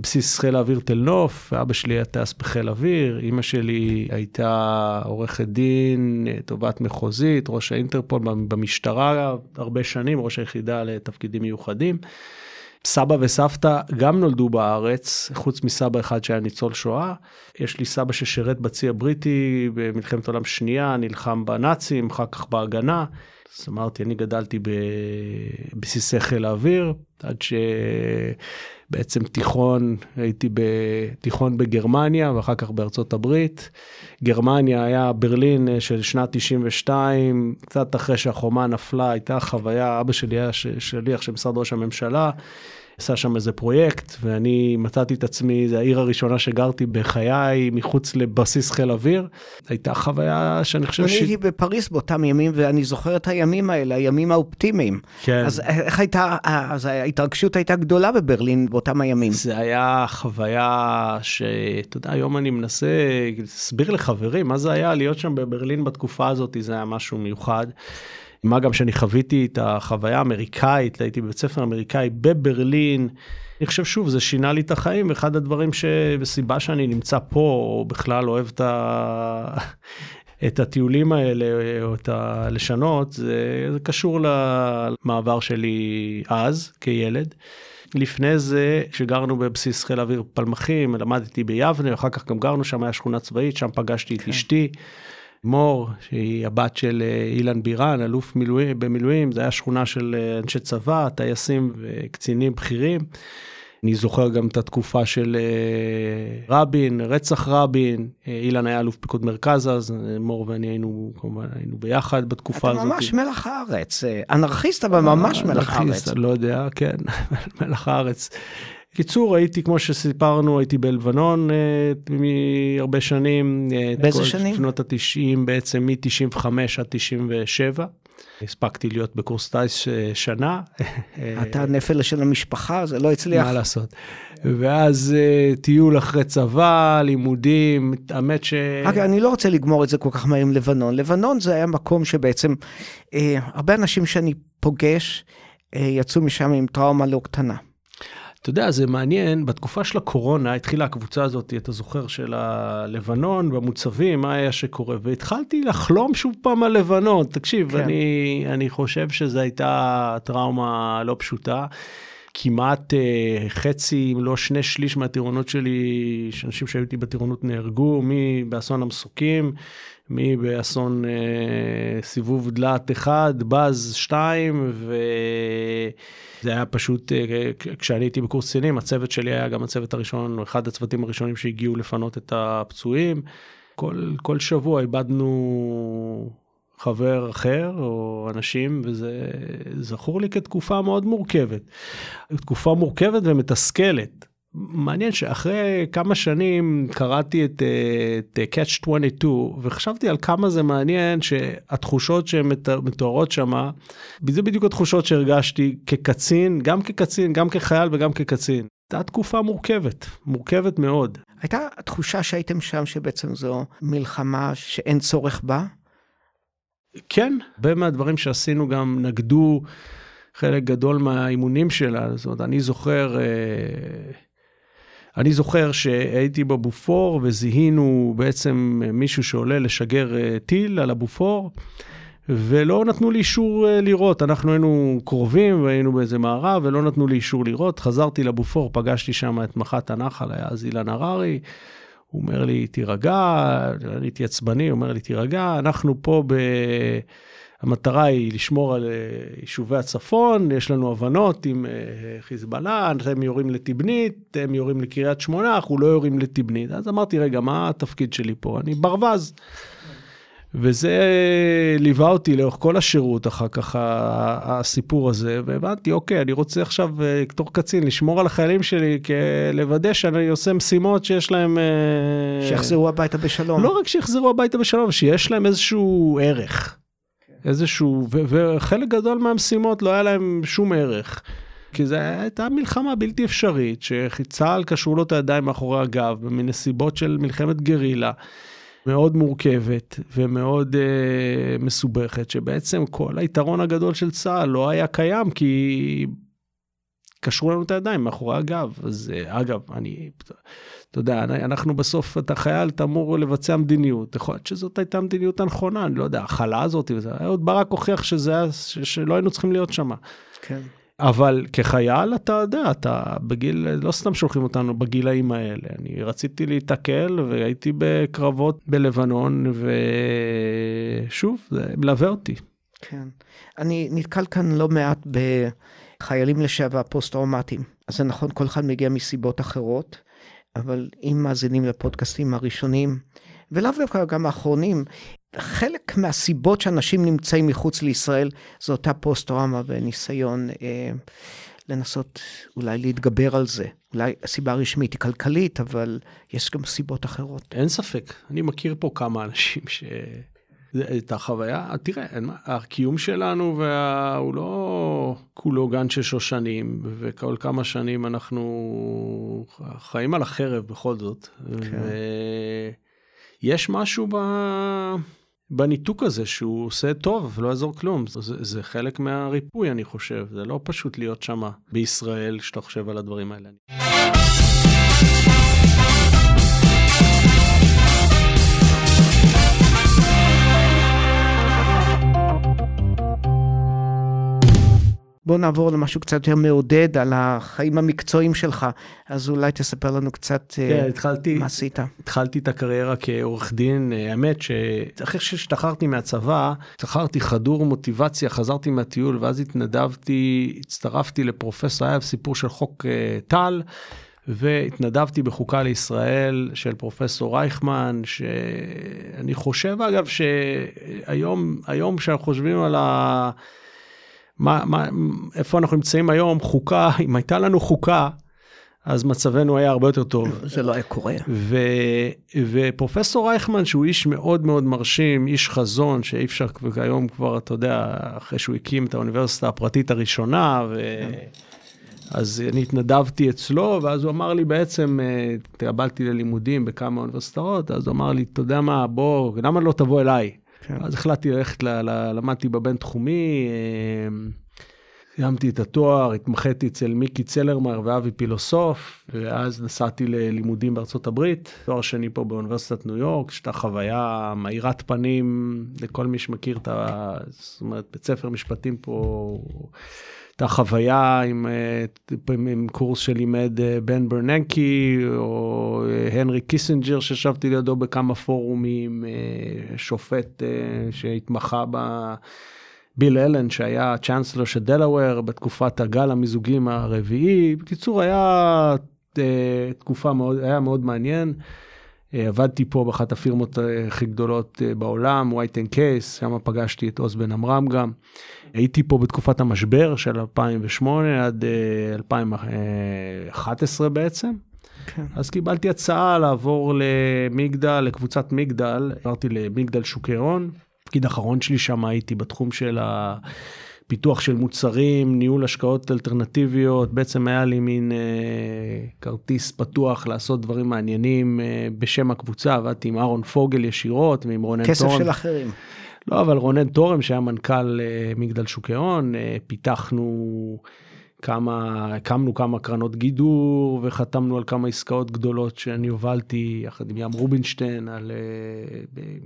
בסיס חיל האוויר תל נוף, אבא שלי היה טייס בחיל אוויר, אימא שלי הייתה עורכת דין, אה, תובעת מחוזית, ראש האינטרפול במשטרה הרבה שנים, ראש היחידה לתפקידים מיוחדים. סבא וסבתא גם נולדו בארץ, חוץ מסבא אחד שהיה ניצול שואה. יש לי סבא ששירת בצי הבריטי במלחמת העולם שנייה, נלחם בנאצים, אחר כך בהגנה. אז אמרתי, אני גדלתי בבסיסי חיל האוויר, עד שבעצם תיכון, הייתי בתיכון בגרמניה ואחר כך בארצות הברית. גרמניה היה ברלין של שנת 92, קצת אחרי שהחומה נפלה, הייתה חוויה, אבא שלי היה שליח של משרד ראש הממשלה. עשה שם איזה פרויקט, ואני מצאתי את עצמי, זו העיר הראשונה שגרתי בחיי מחוץ לבסיס חיל אוויר. הייתה חוויה שאני חושב ש... אני הייתי בפריז באותם ימים, ואני זוכר את הימים האלה, הימים האופטימיים. כן. אז איך הייתה, אז ההתרגשות הייתה גדולה בברלין באותם הימים. זה היה חוויה שאתה יודע, היום אני מנסה להסביר לחברים מה זה היה להיות שם בברלין בתקופה הזאת, זה היה משהו מיוחד. מה גם שאני חוויתי את החוויה האמריקאית, הייתי בבית ספר אמריקאי בברלין. אני חושב שוב, זה שינה לי את החיים, אחד הדברים שבסיבה שאני נמצא פה, או בכלל אוהב את, ה... [LAUGHS] את הטיולים האלה, או את הלשנות, זה, זה קשור למעבר שלי אז, כילד. לפני זה, כשגרנו בבסיס חיל האוויר פלמחים, למדתי ביבנה, אחר כך גם גרנו שם, היה שכונה צבאית, שם פגשתי כן. את אשתי. מור, שהיא הבת של אה, אילן בירן, אלוף מילואים, במילואים, זה היה שכונה של אה, אנשי צבא, טייסים וקצינים בכירים. אני זוכר גם את התקופה של אה, רבין, רצח רבין, אילן היה אלוף פיקוד מרכז אז, מור ואני היינו כמובן היינו ביחד בתקופה אתה הזאת. אתה ממש מלח הארץ, אנרכיסט אבל ממש מלח הארץ. אנרכיסט, לא יודע, כן, [LAUGHS] מלח הארץ. קיצור הייתי כמו שסיפרנו הייתי בלבנון אה, מהרבה שנים. אה, באיזה שנים? שנות התשעים בעצם מ-95 עד 97. הספקתי להיות בקורס טיס אה, שנה. אתה נפל של המשפחה זה לא הצליח. מה לעשות. ואז טיול אחרי צבא, לימודים, האמת ש... אגב, אני לא רוצה לגמור את זה כל כך מהר עם לבנון. לבנון זה היה מקום שבעצם, הרבה אנשים שאני פוגש, אה, יצאו משם עם טראומה לא קטנה. אתה יודע, זה מעניין, בתקופה של הקורונה התחילה הקבוצה הזאת, אתה זוכר, של הלבנון, במוצבים, מה היה שקורה, והתחלתי לחלום שוב פעם על לבנון. תקשיב, כן. אני, אני חושב שזו הייתה טראומה לא פשוטה. כמעט אה, חצי, אם לא שני שליש מהטירונות שלי, שאנשים שהיו איתי בטירונות נהרגו, מי באסון המסוקים, מי באסון אה, סיבוב דלת אחד, בז שתיים, וזה היה פשוט, אה, כשאני הייתי בקורס קצינים, הצוות שלי היה גם הצוות הראשון, אחד הצוותים הראשונים שהגיעו לפנות את הפצועים. כל, כל שבוע איבדנו חבר אחר או אנשים וזה זכור לי כתקופה מאוד מורכבת. תקופה מורכבת ומתסכלת. מעניין שאחרי כמה שנים קראתי את, אה, את Catch 22 וחשבתי על כמה זה מעניין שהתחושות שהן מתוארות שם, זה בדיוק התחושות שהרגשתי כקצין, גם כקצין, גם כחייל וגם כקצין. הייתה תקופה מורכבת, מורכבת מאוד. הייתה תחושה שהייתם שם שבעצם זו מלחמה שאין צורך בה? כן, הרבה מהדברים שעשינו גם נגדו חלק גדול מהאימונים שלה. זאת אומרת, אני זוכר, אה, אני זוכר שהייתי בבופור וזיהינו בעצם מישהו שעולה לשגר אה, טיל על הבופור. ולא נתנו לי אישור אה, לירות, אנחנו היינו קרובים והיינו באיזה מערב ולא נתנו לי אישור לירות, חזרתי לבופור, פגשתי שם את מח"ט הנחל, היה אז אילן הררי, הוא אומר לי, תירגע, אני הייתי עצבני, הוא אומר לי, תירגע, אנחנו פה ב... המטרה היא לשמור על אה, יישובי הצפון, יש לנו הבנות עם אה, חיזבאללה, אתם יורים לתבנית, הם יורים לקריית שמונה, אנחנו לא יורים לתבנית. אז אמרתי, רגע, מה התפקיד שלי פה? אני ברווז. וזה ליווה אותי לאורך כל השירות אחר כך, הסיפור הזה, והבנתי, אוקיי, אני רוצה עכשיו, אה, בתור קצין, לשמור על החיילים שלי, לוודא שאני עושה משימות שיש להם... אה, שיחזרו הביתה בשלום. לא רק שיחזרו הביתה בשלום, שיש להם איזשהו ערך. איזשהו, ו- וחלק גדול מהמשימות לא היה להם שום ערך. כי זו הייתה מלחמה בלתי אפשרית, שצה"ל קשרו לו את הידיים מאחורי הגב, בנסיבות של מלחמת גרילה. מאוד מורכבת ומאוד אה, מסובכת, שבעצם כל היתרון הגדול של צה"ל לא היה קיים כי קשרו לנו את הידיים מאחורי הגב. אז אה, אגב, אני, אתה יודע, אנחנו בסוף, אתה חייל, אתה אמור לבצע מדיניות. יכול להיות שזאת הייתה המדיניות הנכונה, אני לא יודע, ההכלה הזאת, וזה, אהוד ברק הוכיח שזה היה, שלא היינו צריכים להיות שם. כן. אבל כחייל אתה יודע, אתה בגיל, לא סתם שולחים אותנו בגילאים האלה. אני רציתי להיתקל והייתי בקרבות בלבנון, ושוב, זה מלווה אותי. כן. אני נתקל כאן לא מעט בחיילים לשעבר פוסט-טראומטיים. אז זה נכון, כל אחד מגיע מסיבות אחרות, אבל אם מאזינים לפודקאסטים הראשונים, ולאו דווקא גם האחרונים, חלק מהסיבות שאנשים נמצאים מחוץ לישראל זו אותה פוסט-טראומה וניסיון אה, לנסות אולי להתגבר על זה. אולי הסיבה הרשמית היא כלכלית, אבל יש גם סיבות אחרות. אין ספק, אני מכיר פה כמה אנשים ש... את החוויה, תראה, הקיום שלנו וה... הוא לא כולו גן של שושנים, וכל כמה שנים אנחנו חיים על החרב בכל זאת. כן. ויש משהו ב... בניתוק הזה שהוא עושה טוב, לא יעזור כלום. זה, זה חלק מהריפוי, אני חושב. זה לא פשוט להיות שם בישראל, כשאתה חושב על הדברים האלה. בוא נעבור למשהו קצת יותר מעודד על החיים המקצועיים שלך, אז אולי תספר לנו קצת אה, כן, התחלתי, מה עשית. התחלתי את הקריירה כעורך דין, אה, האמת שאחרי שהשתחררתי מהצבא, השתחררתי חדור מוטיבציה, חזרתי מהטיול ואז התנדבתי, הצטרפתי לפרופסור, היה סיפור של חוק אה, טל. והתנדבתי בחוקה לישראל של פרופסור רייכמן, שאני חושב אגב שהיום, היום כשאנחנו חושבים על ה... מה, מה, איפה אנחנו נמצאים היום, חוקה, אם הייתה לנו חוקה, אז מצבנו היה הרבה יותר טוב. זה לא היה קורה. ו, ופרופסור רייכמן, שהוא איש מאוד מאוד מרשים, איש חזון, שאי אפשר, והיום כבר, אתה יודע, אחרי שהוא הקים את האוניברסיטה הפרטית הראשונה, ו... אז אני התנדבתי אצלו, ואז הוא אמר לי בעצם, אה, התקבלתי ללימודים בכמה אוניברסיטאות, אז הוא אמר לי, אתה יודע מה, בוא, למה לא תבוא אליי? כן. אז החלטתי ללכת, ל- ל- למדתי בבינתחומי, אה, סיימתי את התואר, התמחיתי אצל מיקי צלרמאייר ואבי פילוסוף, ואז נסעתי ללימודים בארצות הברית, תואר שני פה באוניברסיטת ניו יורק, שהייתה חוויה מאירת פנים לכל מי שמכיר את ה... זאת אומרת, בית ספר משפטים פה, הייתה חוויה עם, אה, עם קורס שלימד אה, בן ברננקי, או אה, הנרי קיסינג'ר, שישבתי לידו בכמה פורומים, שופט שהתמחה ב... ביל אלן שהיה צ'אנסלר של דלוור בתקופת הגל המיזוגים הרביעי. בקיצור, היה תקופה מאוד, היה מאוד מעניין. עבדתי פה באחת הפירמות הכי גדולות בעולם, white and case, שם פגשתי את עוז בן עמרם גם. הייתי פה בתקופת המשבר של 2008 עד uh, 2011 בעצם. כן. אז קיבלתי הצעה לעבור למגדל, לקבוצת מגדל, עברתי למגדל שוקי הון. התפקיד האחרון שלי שם הייתי בתחום של הפיתוח של מוצרים, ניהול השקעות אלטרנטיביות, בעצם היה לי מין אה, כרטיס פתוח לעשות דברים מעניינים אה, בשם הקבוצה, עבדתי עם אהרון פוגל ישירות ועם רונן תורן. כסף של אחרים. לא, אבל רונן תורם שהיה מנכ"ל אה, מגדל שוקי הון, אה, פיתחנו כמה, הקמנו כמה קרנות גידור וחתמנו על כמה עסקאות גדולות שאני הובלתי יחד עם ים רובינשטיין על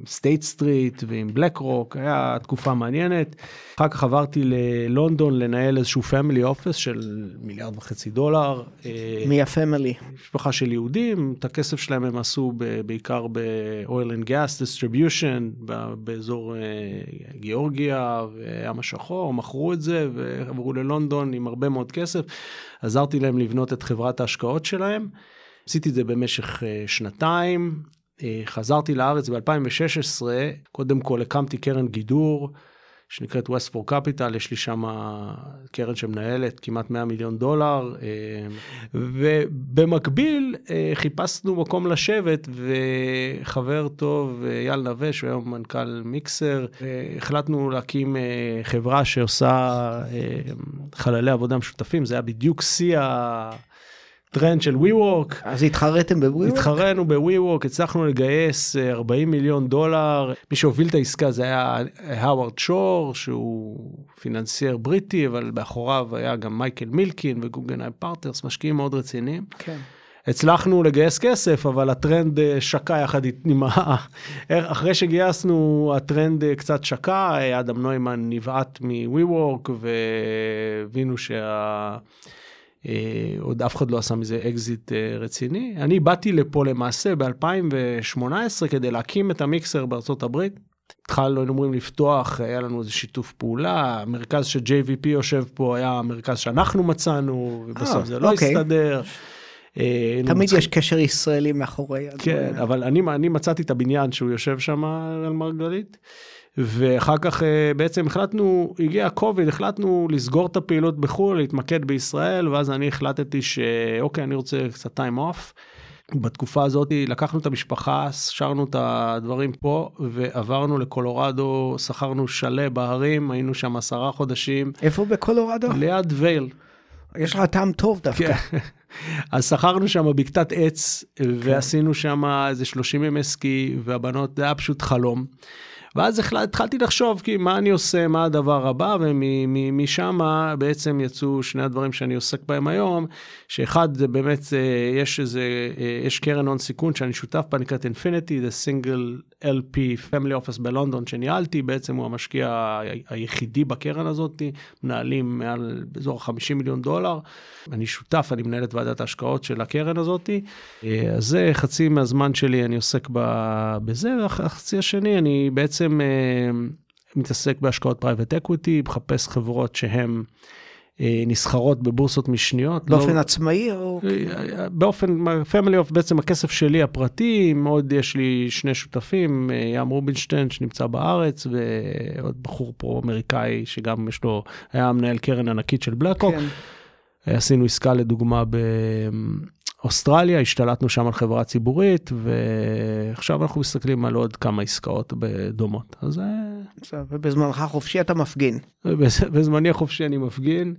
סטייט אה, סטריט ועם בלק רוק, היה תקופה מעניינת. אחר כך עברתי ללונדון לנהל איזשהו family office של מיליארד וחצי דולר. אה, מי ה family? משפחה של יהודים, את הכסף שלהם הם עשו ב, בעיקר ב-oil and gas distribution באזור אה, גיאורגיה וים השחור, מכרו את זה ועברו ללונדון עם הרבה מאוד מאוד כסף, עזרתי להם לבנות את חברת ההשקעות שלהם. עשיתי את זה במשך אה, שנתיים, אה, חזרתי לארץ ב-2016, קודם כל הקמתי קרן גידור. שנקראת West for Capital, יש לי שם קרן שמנהלת כמעט 100 מיליון דולר, אה, ובמקביל חיפשנו מקום לשבת, וחבר טוב, אייל נווה, שהוא היום מנכ"ל מיקסר, החלטנו להקים חברה שעושה חללי עבודה משותפים, זה היה בדיוק שיא הטרנד של WeWork. אז התחרתם ב-WeWork? התחרנו ב-WeWork, הצלחנו לגייס 40 אה, מיליון דולר. מי שהוביל את העסקה זה היה האוורד שור, שהוא financier בריטי, אבל מאחוריו היה גם מייקל מילקין וגוגנהיים פרטנרס, משקיעים מאוד רציניים. כן. הצלחנו לגייס כסף, אבל הטרנד אה, שקע יחד עם ה... אחרי שגייסנו, הטרנד אה, קצת שקע, אדם נוימן נבעט מ-WeWork והבינו שה... אה, עוד אף אחד לא עשה מזה אקזיט רציני. אני באתי לפה למעשה ב-2018 כדי להקים את המיקסר בארצות הברית. התחלנו, היינו אמורים לפתוח, היה לנו איזה שיתוף פעולה, המרכז ש-JVP יושב פה היה המרכז שאנחנו מצאנו, ובסוף זה לא אוקיי. הסתדר. אה, תמיד יש קשר ישראלי מאחורי כן, אבל אני, אני מצאתי את הבניין שהוא יושב שם אראל מרגלית. ואחר כך אה, בעצם החלטנו, הגיע הקוביד, החלטנו לסגור את הפעילות בחו"ל, להתמקד בישראל, ואז אני החלטתי שאוקיי, אני רוצה קצת time off. בתקופה הזאת לקחנו את המשפחה, שרנו את הדברים פה ועברנו לקולורדו, שכרנו שלה בהרים, היינו שם עשרה חודשים. איפה בקולורדו? ליד וייל. יש לך טעם טוב דווקא. כן. [LAUGHS] אז שכרנו שם בקתת עץ, כן. ועשינו שם איזה 30 ימי סקי, והבנות, זה היה פשוט חלום. ואז התחלתי לחשוב, כי מה אני עושה, מה הדבר הבא, ומשם בעצם יצאו שני הדברים שאני עוסק בהם היום, שאחד זה באמת, אה, יש איזה, אה, יש קרן הון סיכון שאני שותף בה, נקראת Infinity, the single LP Family Office בלונדון שניהלתי, בעצם הוא המשקיע היחידי בקרן הזאת, מנהלים מעל באזור 50 מיליון דולר. אני שותף, אני מנהל את ועדת ההשקעות של הקרן הזאת. אה, אז זה חצי מהזמן שלי, אני עוסק בזה, והחצי השני, אני בעצם אה, מתעסק בהשקעות private equity, מחפש חברות שהן... אה, נסחרות בבורסות משניות. באופן לא, עצמאי או... באופן, family office, בעצם הכסף שלי הפרטי, מאוד יש לי שני שותפים, ים רובינשטיין שנמצא בארץ, ועוד בחור פה אמריקאי שגם יש לו, היה מנהל קרן ענקית של בלקרוק. כן. עשינו עסקה לדוגמה באוסטרליה, השתלטנו שם על חברה ציבורית, ועכשיו אנחנו מסתכלים על עוד כמה עסקאות דומות. אז... אה, ובזמנך החופשי אתה מפגין. בזמני החופשי אני מפגין.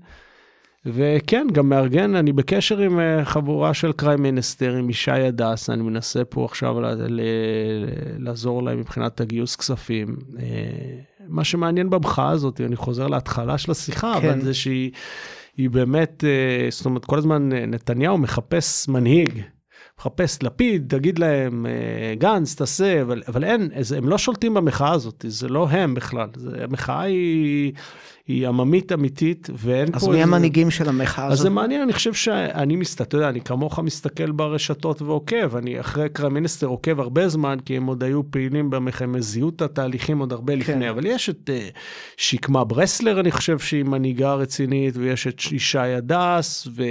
וכן, גם מארגן, אני בקשר עם אה, חבורה של קריים מינסטר, עם ישי הדס, אני מנסה פה עכשיו לעזור להם מבחינת הגיוס כספים. אה, מה שמעניין במחאה הזאת, אני חוזר להתחלה של השיחה, כן. אבל זה שהיא היא באמת, אה, זאת אומרת, כל הזמן אה, נתניהו מחפש מנהיג. מחפש לפיד, תגיד להם, אה, גנץ, תעשה, אבל, אבל אין, אז הם לא שולטים במחאה הזאת, זה לא הם בכלל. זה, המחאה היא, היא עממית אמיתית, ואין אז פה... מי איזה- המנהיגים של המחאה אז זה הזאת? מעניין, אני חושב שאני מסתכל, אתה יודע, אני כמוך מסתכל ברשתות ועוקב, אני אחרי קריים מיניסטר עוקב הרבה זמן, כי הם עוד היו פעילים במחאה, הם זיהו את התהליכים עוד הרבה לפני, אבל יש את uh, שקמה ברסלר, אני חושב שהיא מנהיגה רצינית, ויש את ישי הדס, ו...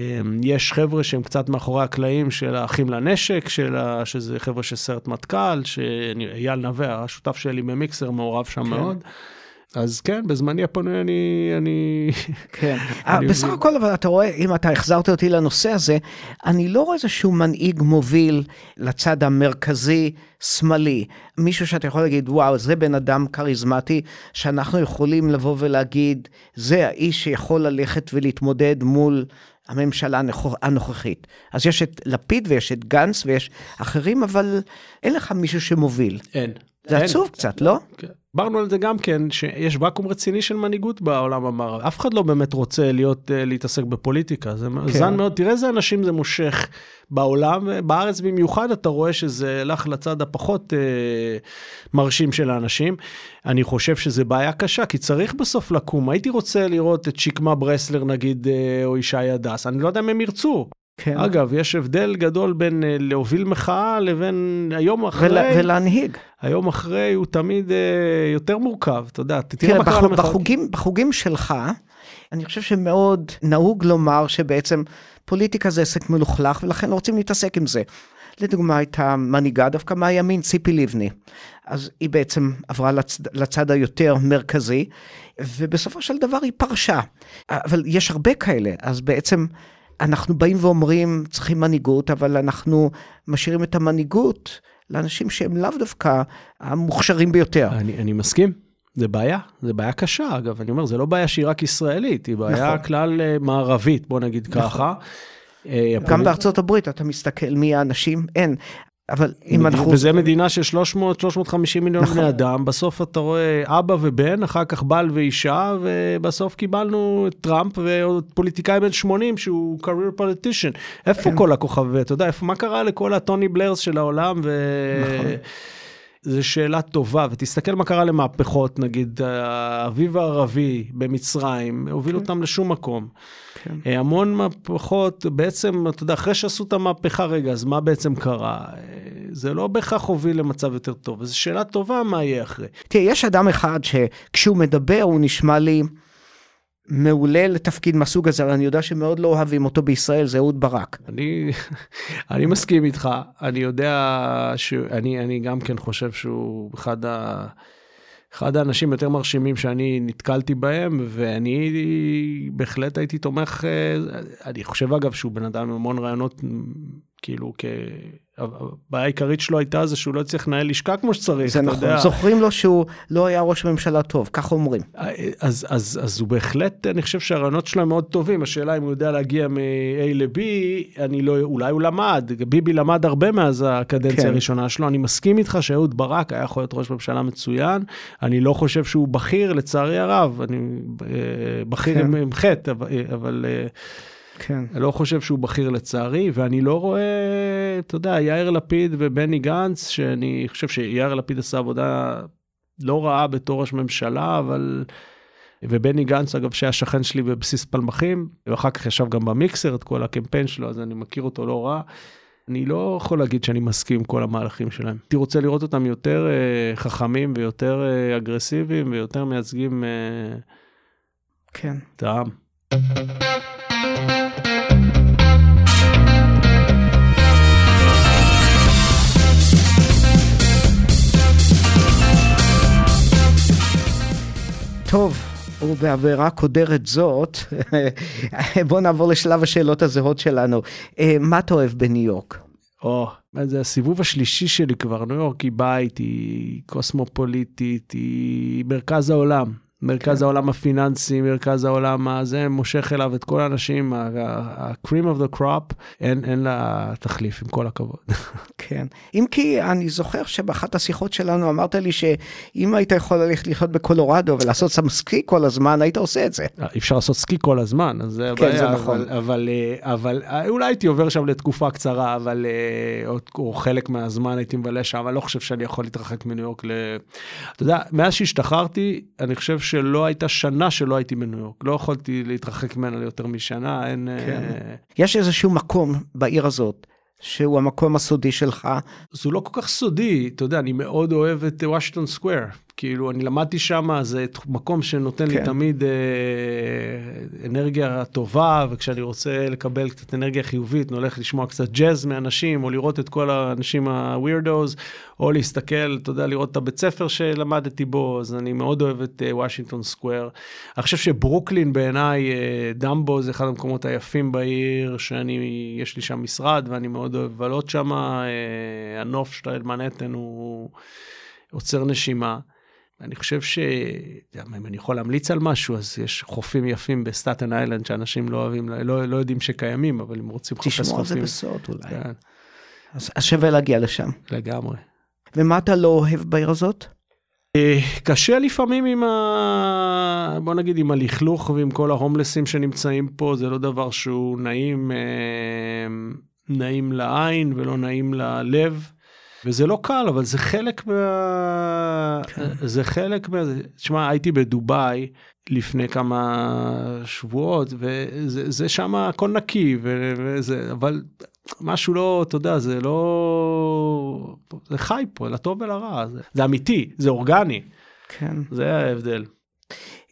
אמ, יש חבר'ה שהם קצת מאחורי הקלעים של האחים לנשק, של ה... שזה חבר'ה של סרט מטכ"ל, שאייל נווה, השותף שלי במיקסר, מעורב שם כן. מאוד. אז כן, בזמני הפנוי אני... אני... [LAUGHS] כן. אה, אני בסך מבין. הכל, אבל אתה רואה, אם אתה החזרת אותי לנושא הזה, אני לא רואה איזשהו מנהיג מוביל לצד המרכזי-שמאלי. מישהו שאתה יכול להגיד, וואו, זה בן אדם כריזמטי, שאנחנו יכולים לבוא ולהגיד, זה האיש שיכול ללכת ולהתמודד מול הממשלה הנוכ- הנוכחית. אז יש את לפיד ויש את גנץ ויש אחרים, אבל אין לך מישהו שמוביל. אין. זה אין. עצוב קצת, לא? כן. דיברנו על זה גם כן, שיש ואקום רציני של מנהיגות בעולם המערבי. אף אחד לא באמת רוצה להיות, אה, להתעסק בפוליטיקה. זה כן. זן מאוד, תראה איזה אנשים זה מושך בעולם, בארץ במיוחד אתה רואה שזה הלך לצד הפחות אה, מרשים של האנשים. אני חושב שזה בעיה קשה, כי צריך בסוף לקום. הייתי רוצה לראות את שקמה ברסלר נגיד, אה, או ישי הדס, אני לא יודע אם הם ירצו. כן. אגב, יש הבדל גדול בין אה, להוביל מחאה לבין היום אחרי. ול, ולהנהיג. היום אחרי הוא תמיד אה, יותר מורכב, אתה יודע, תראה תראה, מה קרה למחאות. בחוגים, בחוגים שלך, אני חושב שמאוד נהוג לומר שבעצם פוליטיקה זה עסק מלוכלך ולכן לא רוצים להתעסק עם זה. לדוגמה הייתה מנהיגה דווקא מהימין, ציפי לבני. אז היא בעצם עברה לצד, לצד היותר מרכזי, ובסופו של דבר היא פרשה. אבל יש הרבה כאלה, אז בעצם אנחנו באים ואומרים צריכים מנהיגות, אבל אנחנו משאירים את המנהיגות לאנשים שהם לאו דווקא המוכשרים ביותר. אני, אני מסכים, זה בעיה, זה בעיה קשה אגב, אני אומר, זה לא בעיה שהיא רק ישראלית, היא בעיה נכון. כלל אה, מערבית, בוא נגיד ככה. אה, גם בארצות הברית אתה מסתכל מי האנשים, אין. אבל אם אנחנו... וזה מדינה של 300-350 מיליון נכון. בני אדם, בסוף אתה רואה אבא ובן, אחר כך בעל ואישה, ובסוף קיבלנו את טראמפ ועוד פוליטיקאי בן 80 שהוא career politician. איפה כן. כל הכוכבי, אתה יודע, איפה, מה קרה לכל הטוני בלרס של העולם? ו... נכון. זו שאלה טובה, ותסתכל מה קרה למהפכות, נגיד האביב הערבי במצרים, הוביל אותם לשום מקום. כן. אה, המון מהפכות, בעצם, אתה יודע, אחרי שעשו את המהפכה, רגע, אז מה בעצם קרה? אה, זה לא בהכרח הוביל למצב יותר טוב, וזו שאלה טובה מה יהיה אחרי. תראה, יש אדם אחד שכשהוא מדבר הוא נשמע לי מעולה לתפקיד מהסוג הזה, אבל אני יודע שמאוד לא אוהבים אותו בישראל, זה אהוד ברק. אני, [LAUGHS] אני מסכים איתך, אני יודע שאני אני גם כן חושב שהוא אחד, ה, אחד האנשים יותר מרשימים שאני נתקלתי בהם, ואני בהחלט הייתי תומך, אה, אני חושב אגב שהוא בן אדם עם המון רעיונות, כאילו, כ... הבעיה העיקרית שלו הייתה זה שהוא לא הצליח לנהל לשכה כמו שצריך, זה אתה נכון, יודע. זוכרים לו שהוא לא היה ראש ממשלה טוב, כך אומרים. אז, אז, אז הוא בהחלט, אני חושב שהרעיונות שלו הם מאוד טובים, השאלה אם הוא יודע להגיע מ-A ל-B, אני לא, אולי הוא למד, ביבי למד הרבה מאז הקדנציה כן. הראשונה שלו, אני מסכים איתך שאהוד ברק היה יכול להיות ראש ממשלה מצוין, אני לא חושב שהוא בכיר, לצערי הרב, אני אה, בכיר כן. עם, עם חטא, אבל, אבל אה, כן. אני לא חושב שהוא בכיר לצערי, ואני לא רואה, אתה יודע, יאיר לפיד ובני גנץ, שאני חושב שיאיר לפיד עשה עבודה לא רעה בתור ראש ממשלה, אבל... ובני גנץ, אגב, שהיה שכן שלי בבסיס פלמחים, ואחר כך ישב גם במיקסר את כל הקמפיין שלו, אז אני מכיר אותו לא רע. אני לא יכול להגיד שאני מסכים עם כל המהלכים שלהם. הייתי רוצה לראות אותם יותר אה, חכמים ויותר אה, אגרסיביים ויותר מייצגים אה, כן. את העם. טוב, ובעבירה קודרת זאת, [LAUGHS] בוא נעבור לשלב השאלות הזהות שלנו. אה, מה אתה אוהב בניו יורק? או, מה זה הסיבוב השלישי שלי כבר, ניו יורק היא בית, היא קוסמופוליטית, היא מרכז העולם. מרכז העולם הפיננסי, מרכז העולם הזה, מושך אליו את כל האנשים, ה-cream of the crop, אין, אין לה תחליף, עם כל הכבוד. [LAUGHS] כן. אם כי אני זוכר שבאחת השיחות שלנו אמרת לי שאם היית יכול ללכת לחיות בקולורדו ולעשות שם סקי כל הזמן, היית עושה את זה. אי אפשר לעשות סקי כל הזמן, אז זה כן, הבעיה, זה נכון. אבל, אבל, אה, אבל אה, אולי הייתי עובר שם לתקופה קצרה, אבל אה, או חלק מהזמן הייתי מבלה שם, אני לא חושב שאני יכול להתרחק מניו יורק ל... אתה יודע, מאז שהשתחררתי, אני חושב שלא הייתה שנה שלא הייתי בניו יורק, לא יכולתי להתרחק ממנה ליותר משנה, אין... כן. אה, יש איזשהו מקום בעיר הזאת, שהוא המקום הסודי שלך. זה לא כל כך סודי, אתה יודע, אני מאוד אוהב את וושינגטון סקוויר. כאילו, אני למדתי שם, זה מקום שנותן כן. לי תמיד אה, אנרגיה טובה, וכשאני רוצה לקבל קצת אנרגיה חיובית, אני הולך לשמוע קצת ג'אז מאנשים, או לראות את כל האנשים ה-weirdos, או להסתכל, אתה יודע, לראות את הבית ספר שלמדתי בו, אז אני מאוד אוהב את אה, וושינגטון סקוויר. אני חושב שברוקלין בעיניי, אה, דמבו זה אחד המקומות היפים בעיר, שאני, יש לי שם משרד, ואני מאוד אוהב לבלות שם, אה, הנוף של מנהטן הוא עוצר נשימה. אני חושב ש... אם אני יכול להמליץ על משהו, אז יש חופים יפים בסטטן איילנד שאנשים לא אוהבים, לא, לא יודעים שקיימים, אבל אם רוצים לחפש חופים... תשמור על זה בסוד אולי. כן, אז אז שווה להגיע לשם. לגמרי. ומה אתה לא אוהב בעיר הזאת? אה, קשה לפעמים עם ה... בוא נגיד עם הלכלוך ועם כל ההומלסים שנמצאים פה, זה לא דבר שהוא נעים, אה, נעים לעין ולא נעים ללב. וזה לא קל, אבל זה חלק מה... זה חלק מה... תשמע, הייתי בדובאי לפני כמה שבועות, וזה זה שם הכל נקי, ו- וזה, אבל משהו לא, אתה יודע, זה לא... זה חי פה, לטוב ולרע, זה, זה אמיתי, זה אורגני, כן. זה ההבדל.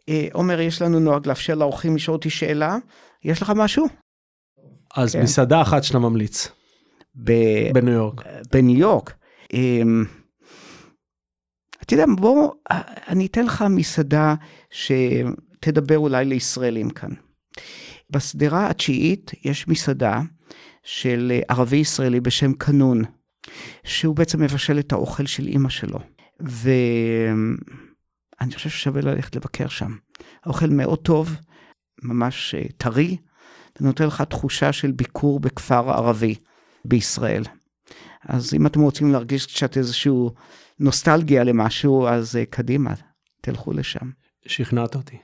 אה, עומר, יש לנו נוהג לאפשר לאורחים לשאול אותי שאלה. יש לך משהו? אז כן. מסעדה אחת שאתה ממליץ, ב- בניו יורק. בניו יורק. אמ, אתה יודע, בוא, אני אתן לך מסעדה שתדבר אולי לישראלים כאן. בשדרה התשיעית יש מסעדה של ערבי ישראלי בשם קנון, שהוא בעצם מבשל את האוכל של אימא שלו. ואני חושב ששווה ללכת לבקר שם. האוכל מאוד טוב, ממש אה, טרי, ונותן לך תחושה של ביקור בכפר ערבי בישראל. אז אם אתם רוצים להרגיש קצת איזשהו נוסטלגיה למשהו, אז uh, קדימה, תלכו לשם. שכנעת אותי.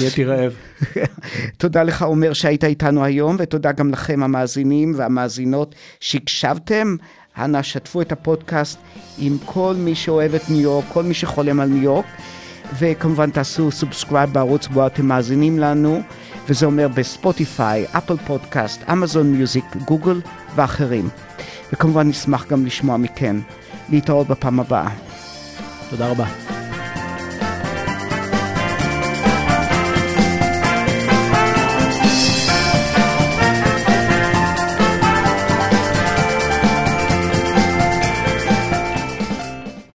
נהייתי רעב. [LAUGHS] תודה לך, עומר, שהיית איתנו היום, ותודה גם לכם, המאזינים והמאזינות, שהקשבתם. אנא, שתפו את הפודקאסט עם כל מי שאוהב את ניו יורק, כל מי שחולם על ניו יורק, וכמובן תעשו subscribe בערוץ בו אתם מאזינים לנו, וזה אומר בספוטיפיי, אפל פודקאסט, אמזון מיוזיק, גוגל ואחרים. וכמובן נשמח גם לשמוע מכם. להתראות בפעם הבאה. תודה רבה.